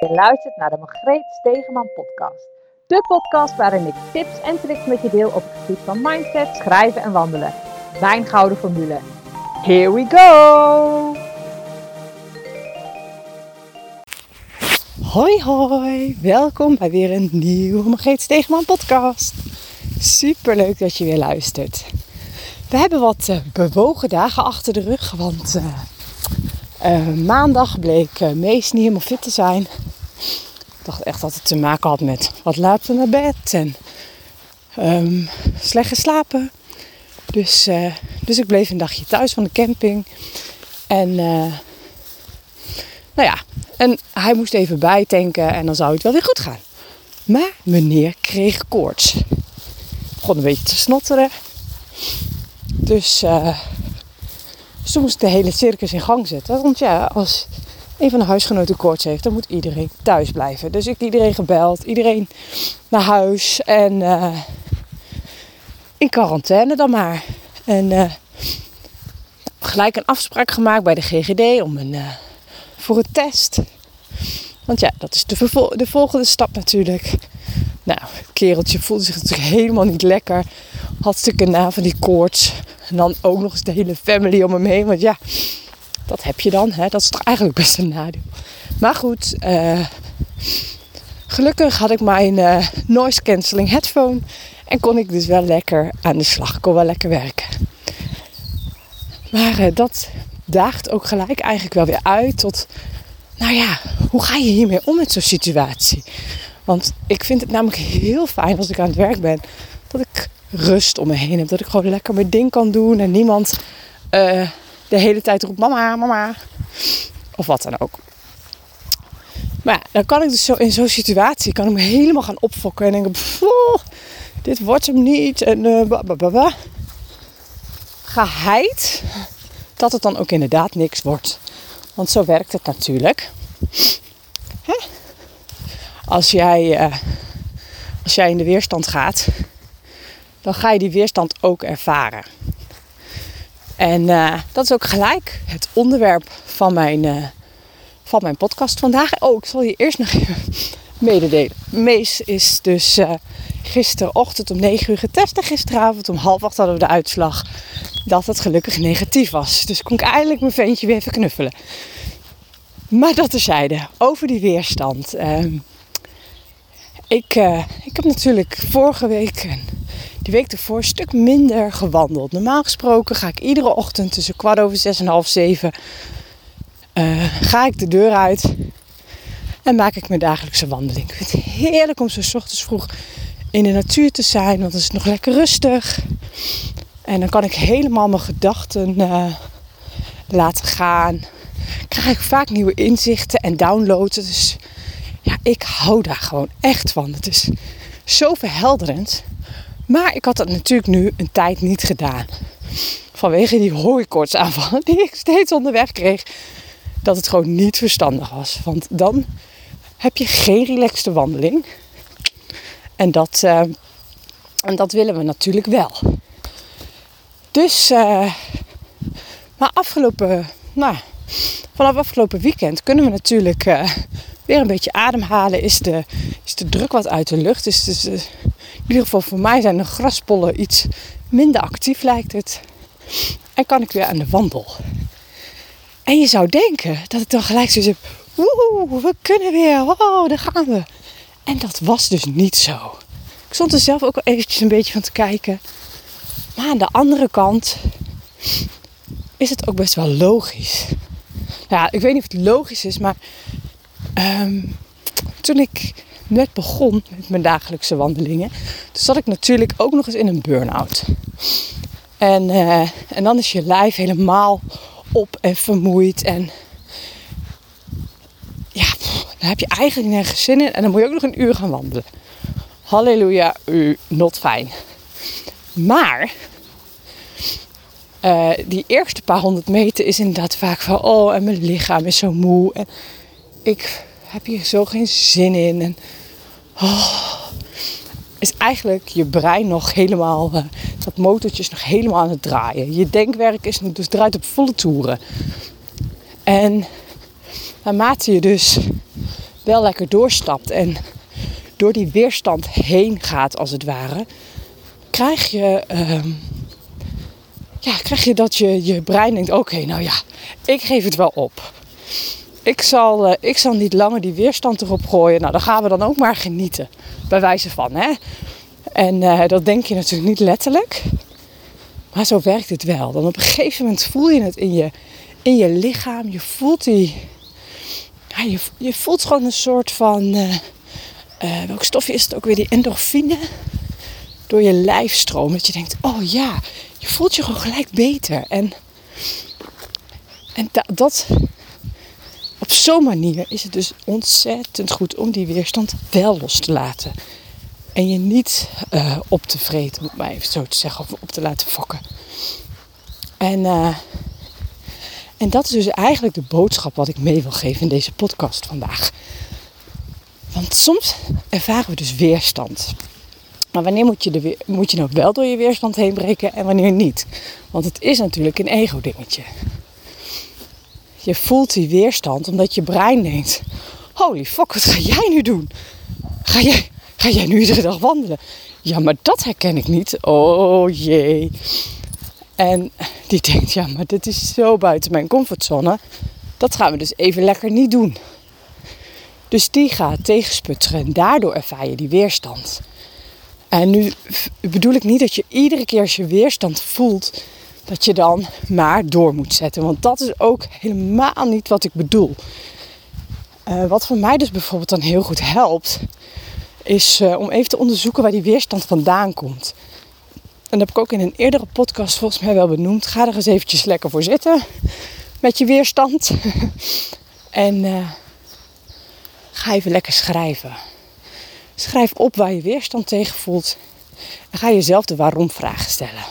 Je luistert naar de Margreet Stegeman podcast. De podcast waarin ik tips en tricks met je deel op het gebied van mindset, schrijven en wandelen. Mijn gouden formule. Here we go! Hoi hoi, welkom bij weer een nieuwe Margreet Stegeman podcast. Super leuk dat je weer luistert. We hebben wat uh, bewogen dagen achter de rug, want uh, uh, maandag bleek Mees niet helemaal fit te zijn. Ik dacht echt dat het te maken had met wat later naar bed en um, slecht geslapen. Dus, dus ik bleef een dagje thuis van de camping. En nou ja, en hij moest even bijtanken en dan zou het wel weer goed gaan. Maar meneer kreeg koorts. Begon een beetje te snotteren. Dus, moest de hele circus in gang zetten. Want ja, als een van de huisgenoten koorts heeft, dan moet iedereen thuis blijven. Dus ik iedereen gebeld, iedereen naar huis en uh, in quarantaine dan maar. En uh, gelijk een afspraak gemaakt bij de GGD om een, uh, voor een test. Want ja, dat is de, de volgende stap natuurlijk. Nou, kereltje voelde zich natuurlijk helemaal niet lekker. Had stukken na van die koorts. En dan ook nog eens de hele family om hem heen. Want ja, dat heb je dan. Hè? Dat is toch eigenlijk best een nadeel. Maar goed, uh, gelukkig had ik mijn uh, noise cancelling headphone. En kon ik dus wel lekker aan de slag. Kon wel lekker werken. Maar uh, dat daagt ook gelijk eigenlijk wel weer uit tot... Nou ja, hoe ga je hiermee om met zo'n situatie? Want ik vind het namelijk heel fijn als ik aan het werk ben. Dat ik rust om me heen heb. Dat ik gewoon lekker mijn ding kan doen. En niemand uh, de hele tijd roept mama, mama. Of wat dan ook. Maar ja, dan kan ik dus zo in zo'n situatie kan ik me helemaal gaan opfokken. En denken, dit wordt hem niet. En uh, Geheid dat het dan ook inderdaad niks wordt. Want zo werkt het natuurlijk. Hè? Als, jij, uh, als jij in de weerstand gaat, dan ga je die weerstand ook ervaren. En uh, dat is ook gelijk het onderwerp van mijn, uh, van mijn podcast vandaag. Oh, ik zal je eerst nog even mededelen. Mees is dus uh, gisterochtend om 9 uur getest en gisteravond om half acht hadden we de uitslag dat het gelukkig negatief was. Dus kon ik eindelijk mijn ventje weer even knuffelen. Maar dat terzijde, over die weerstand. Ehm, ik, ik heb natuurlijk vorige week die week ervoor een stuk minder gewandeld. Normaal gesproken ga ik iedere ochtend tussen kwart over zes en half zeven uh, ga ik de deur uit en maak ik mijn dagelijkse wandeling. Ik vind het heerlijk om zo ochtends vroeg in de natuur te zijn, want dan is het nog lekker rustig. En dan kan ik helemaal mijn gedachten uh, laten gaan. Krijg ik vaak nieuwe inzichten en downloaden. Dus ja, ik hou daar gewoon echt van. Het is zo verhelderend. Maar ik had dat natuurlijk nu een tijd niet gedaan. Vanwege die hooikoortsaanvallen die ik steeds onderweg kreeg. Dat het gewoon niet verstandig was. Want dan heb je geen relaxte wandeling. En dat, uh, en dat willen we natuurlijk wel. Dus, uh, maar afgelopen, nou, vanaf afgelopen weekend kunnen we natuurlijk uh, weer een beetje ademhalen. Is de, is de druk wat uit de lucht. Is, dus, in ieder geval voor mij zijn de graspollen iets minder actief lijkt het. En kan ik weer aan de wandel. En je zou denken dat ik dan gelijk zo heb. We kunnen weer. Oh, daar gaan we. En dat was dus niet zo. Ik stond er zelf ook wel eventjes een beetje van te kijken. Maar aan de andere kant is het ook best wel logisch. Ja, ik weet niet of het logisch is, maar um, toen ik net begon met mijn dagelijkse wandelingen, toen zat ik natuurlijk ook nog eens in een burn-out. En, uh, en dan is je lijf helemaal op en vermoeid. En ja, dan heb je eigenlijk nergens zin in. En dan moet je ook nog een uur gaan wandelen. Halleluja, u, not fijn. Maar uh, die eerste paar honderd meter is inderdaad vaak van... oh, en mijn lichaam is zo moe. En ik heb hier zo geen zin in. En oh, is eigenlijk je brein nog helemaal, uh, dat motortje is nog helemaal aan het draaien. Je denkwerk is dus draait op volle toeren. En naarmate je dus wel lekker doorstapt en door die weerstand heen gaat, als het ware, krijg je, ehm, ja, krijg je dat je, je brein denkt: oké, nou ja, ik geef het wel op. Ik zal, uh, ik zal niet langer die weerstand erop gooien. Nou, dan gaan we dan ook maar genieten. Bij wijze van, hè. En uh, dat denk je natuurlijk niet letterlijk. Maar zo werkt het wel. Dan op een gegeven moment voel je het in je, in je lichaam. Je voelt die... Je, je voelt gewoon een soort van... Uh, welk stofje is het ook weer? Die endorfine. Door je lijf stromen. Dat je denkt, oh ja, je voelt je gewoon gelijk beter. En, en da, dat... Op zo'n manier is het dus ontzettend goed om die weerstand wel los te laten. En je niet uh, op te vreten, om het maar even zo te zeggen, of op te laten fokken. En, uh, en dat is dus eigenlijk de boodschap wat ik mee wil geven in deze podcast vandaag. Want soms ervaren we dus weerstand. Maar wanneer moet je, de, moet je nou wel door je weerstand heen breken en wanneer niet? Want het is natuurlijk een ego-dingetje. Je voelt die weerstand omdat je brein denkt: Holy fuck, wat ga jij nu doen? Ga jij, Ga jij nu iedere dag wandelen? Ja, maar dat herken ik niet. Oh jee. En die denkt, ja, maar dit is zo buiten mijn comfortzone. Dat gaan we dus even lekker niet doen. Dus die gaat tegensputteren en daardoor ervaar je die weerstand. En nu bedoel ik niet dat je iedere keer als je weerstand voelt, dat je dan maar door moet zetten. Want dat is ook helemaal niet wat ik bedoel. Uh, wat voor mij dus bijvoorbeeld dan heel goed helpt, is uh, om even te onderzoeken waar die weerstand vandaan komt. En dat heb ik ook in een eerdere podcast volgens mij wel benoemd. Ga er eens eventjes lekker voor zitten met je weerstand. en uh, ga even lekker schrijven. Schrijf op waar je weerstand tegen voelt. En ga jezelf de waarom-vraag stellen.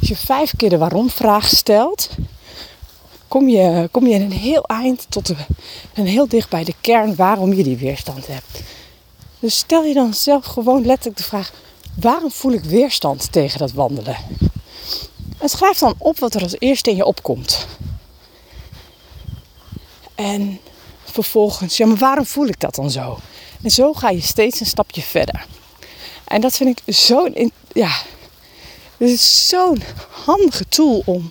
Als je vijf keer de waarom-vraag stelt, kom je, kom je in een heel eind tot een heel dicht bij de kern waarom je die weerstand hebt. Dus stel je dan zelf gewoon letterlijk de vraag: waarom voel ik weerstand tegen dat wandelen? En schrijf dan op wat er als eerste in je opkomt. En vervolgens, ja, maar waarom voel ik dat dan zo? En zo ga je steeds een stapje verder. En dat vind ik zo'n, ja, het is zo'n handige tool om,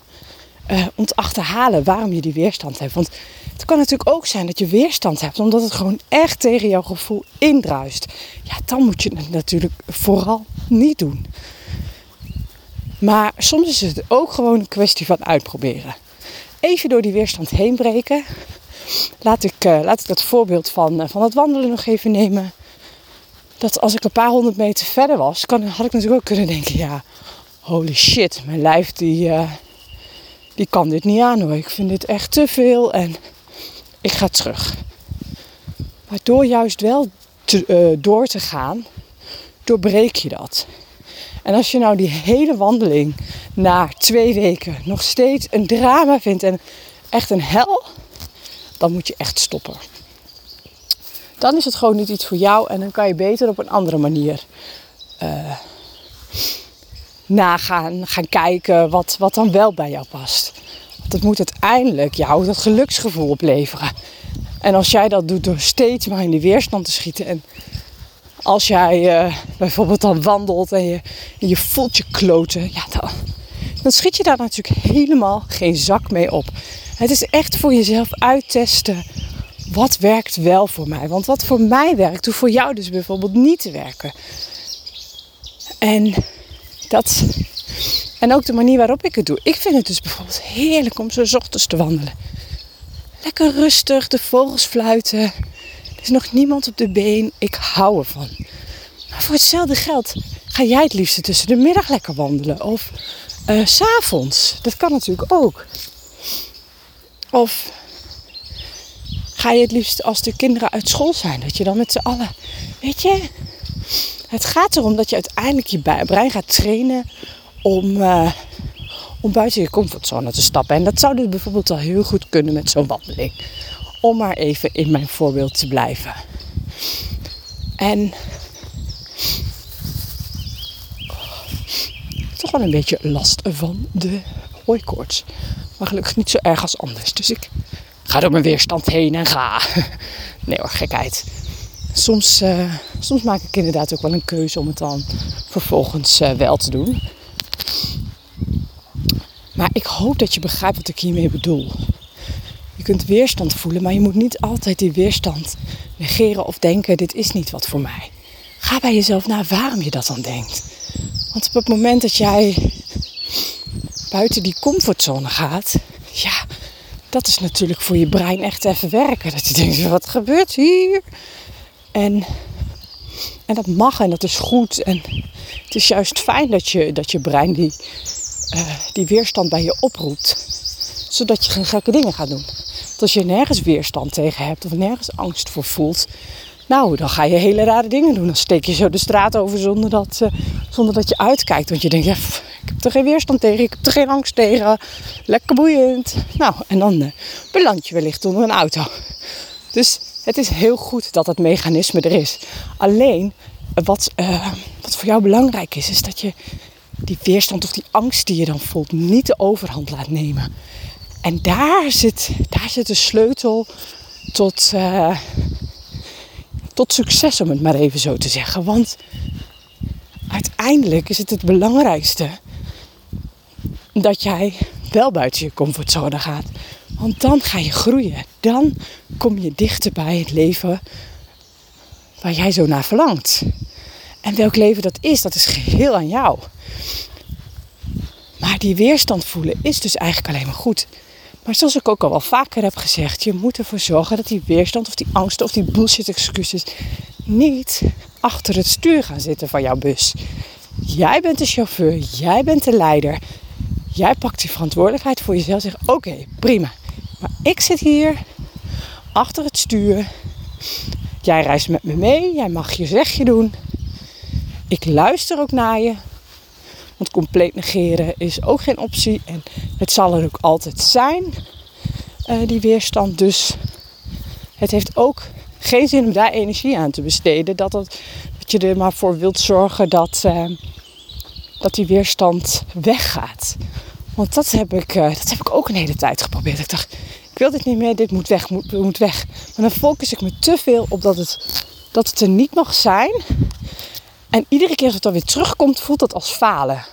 uh, om te achterhalen waarom je die weerstand hebt. Want het kan natuurlijk ook zijn dat je weerstand hebt, omdat het gewoon echt tegen jouw gevoel indruist. Ja, dan moet je het natuurlijk vooral niet doen. Maar soms is het ook gewoon een kwestie van uitproberen. Even door die weerstand heen breken. Laat ik, uh, laat ik dat voorbeeld van, uh, van het wandelen nog even nemen. Dat als ik een paar honderd meter verder was, kan, had ik natuurlijk ook kunnen denken: ja, holy shit, mijn lijf die, uh, die kan dit niet aan hoor. Ik vind dit echt te veel. En ik ga terug. Maar door juist wel te, uh, door te gaan, doorbreek je dat. En als je nou die hele wandeling na twee weken nog steeds een drama vindt en echt een hel, dan moet je echt stoppen. Dan is het gewoon niet iets voor jou en dan kan je beter op een andere manier uh, nagaan, gaan kijken wat, wat dan wel bij jou past. Dat moet uiteindelijk jou dat geluksgevoel opleveren. En als jij dat doet door steeds maar in de weerstand te schieten. En als jij uh, bijvoorbeeld dan wandelt en je, je voelt je kloten. Ja, dan, dan schiet je daar natuurlijk helemaal geen zak mee op. Het is echt voor jezelf uittesten. Wat werkt wel voor mij? Want wat voor mij werkt, hoeft voor jou dus bijvoorbeeld niet te werken. En en ook de manier waarop ik het doe. Ik vind het dus bijvoorbeeld heerlijk om zo ochtends te wandelen. Lekker rustig, de vogels fluiten. Er is nog niemand op de been. Ik hou ervan. Maar voor hetzelfde geld ga jij het liefst tussen de middag lekker wandelen. Of uh, s'avonds. Dat kan natuurlijk ook. Of ga je het liefst als de kinderen uit school zijn. Dat je dan met z'n allen... Weet je... Het gaat erom dat je uiteindelijk je brein gaat trainen om, uh, om buiten je comfortzone te stappen. En dat zou dus bijvoorbeeld al heel goed kunnen met zo'n wandeling. Om maar even in mijn voorbeeld te blijven. En toch wel een beetje last van de hooikoorts. Maar gelukkig niet zo erg als anders. Dus ik ga door mijn weerstand heen en ga. Nee hoor, gekheid. Soms, uh, soms maak ik inderdaad ook wel een keuze om het dan vervolgens uh, wel te doen. Maar ik hoop dat je begrijpt wat ik hiermee bedoel. Je kunt weerstand voelen, maar je moet niet altijd die weerstand negeren of denken: dit is niet wat voor mij. Ga bij jezelf na waarom je dat dan denkt. Want op het moment dat jij buiten die comfortzone gaat, ja, dat is natuurlijk voor je brein echt even werken. Dat je denkt: wat gebeurt hier? En, en dat mag en dat is goed. En het is juist fijn dat je, dat je brein die, uh, die weerstand bij je oproept, zodat je geen gekke dingen gaat doen. Want als je nergens weerstand tegen hebt of nergens angst voor voelt, nou, dan ga je hele rare dingen doen. Dan steek je zo de straat over zonder dat, uh, zonder dat je uitkijkt. Want je denkt, ja, ik heb er geen weerstand tegen, ik heb er geen angst tegen. Lekker boeiend. Nou, en dan uh, beland je wellicht onder een auto. Dus het is heel goed dat het mechanisme er is. Alleen, wat, uh, wat voor jou belangrijk is, is dat je die weerstand of die angst die je dan voelt niet de overhand laat nemen. En daar zit, daar zit de sleutel tot, uh, tot succes, om het maar even zo te zeggen. Want uiteindelijk is het het belangrijkste dat jij wel buiten je comfortzone gaat. Want dan ga je groeien. Dan kom je dichter bij het leven waar jij zo naar verlangt. En welk leven dat is, dat is geheel aan jou. Maar die weerstand voelen is dus eigenlijk alleen maar goed. Maar zoals ik ook al wel vaker heb gezegd, je moet ervoor zorgen dat die weerstand of die angsten of die bullshit excuses niet achter het stuur gaan zitten van jouw bus. Jij bent de chauffeur, jij bent de leider. Jij pakt die verantwoordelijkheid voor jezelf. Zeg: Oké, prima. Maar ik zit hier achter het stuur. Jij reist met me mee. Jij mag je zegje doen. Ik luister ook naar je. Want compleet negeren is ook geen optie. En het zal er ook altijd zijn, uh, die weerstand. Dus het heeft ook geen zin om daar energie aan te besteden. Dat, dat je er maar voor wilt zorgen dat, uh, dat die weerstand weggaat. Want dat heb, ik, uh, dat heb ik ook een hele tijd geprobeerd. Ik dacht, ik wil dit niet meer, dit moet weg, moet, moet weg. Maar dan focus ik me te veel op dat het, dat het er niet mag zijn. En iedere keer als het dan weer terugkomt, voelt dat als falen.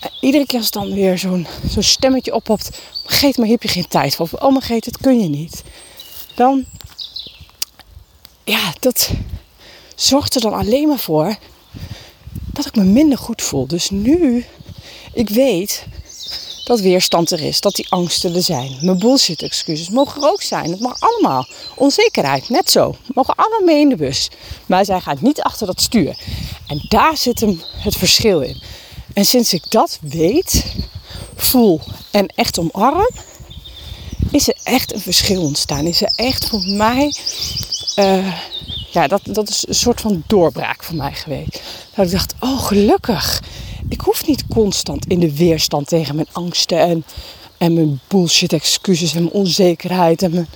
En iedere keer als het dan weer zo'n zo'n stemmetje oppopt. Geet, maar heb je geen tijd voor. Of, oh, maar Geet, dat kun je niet. Dan, ja, dat zorgt er dan alleen maar voor dat ik me minder goed voel. Dus nu ik weet dat weerstand er is, dat die angsten er zijn. Mijn bullshit excuses mogen er ook zijn. Het mag allemaal. Onzekerheid, net zo. Mogen allemaal mee in de bus. Maar zij gaat niet achter dat stuur. En daar zit hem het verschil in. En sinds ik dat weet, voel en echt omarm, is er echt een verschil ontstaan. Is er echt voor mij, uh, ja, dat, dat is een soort van doorbraak voor mij geweest. Dat ik dacht, oh gelukkig. Ik hoef niet constant in de weerstand tegen mijn angsten en, en mijn bullshit excuses en mijn onzekerheid en mijn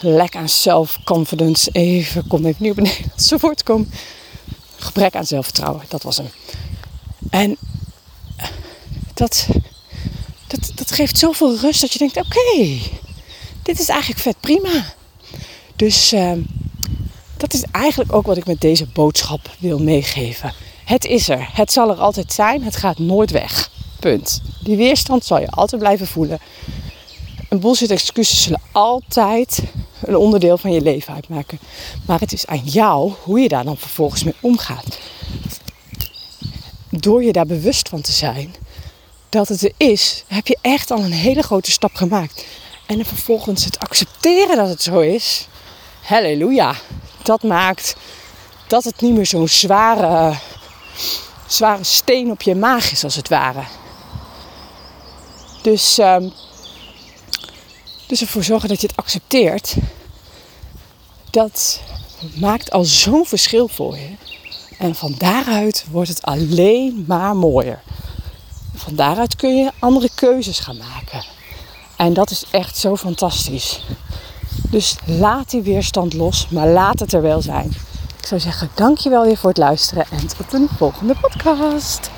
lek aan self-confidence. Even, kom even niet op een Nederlandse woord komen. Gebrek aan zelfvertrouwen, dat was hem. En dat, dat, dat geeft zoveel rust dat je denkt: oké, dit is eigenlijk vet prima. Dus uh, dat is eigenlijk ook wat ik met deze boodschap wil meegeven. Het is er. Het zal er altijd zijn. Het gaat nooit weg. Punt. Die weerstand zal je altijd blijven voelen. En bullshit excuses zullen altijd een onderdeel van je leven uitmaken. Maar het is aan jou hoe je daar dan vervolgens mee omgaat. Door je daar bewust van te zijn dat het er is, heb je echt al een hele grote stap gemaakt. En vervolgens het accepteren dat het zo is. Halleluja. Dat maakt dat het niet meer zo'n zware zware steen op je maag is, als het ware. Dus, um, dus ervoor zorgen dat je het accepteert, dat maakt al zo'n verschil voor je. En van daaruit wordt het alleen maar mooier. Van daaruit kun je andere keuzes gaan maken. En dat is echt zo fantastisch. Dus laat die weerstand los, maar laat het er wel zijn. Ik zou zeggen, dankjewel weer voor het luisteren en tot een volgende podcast.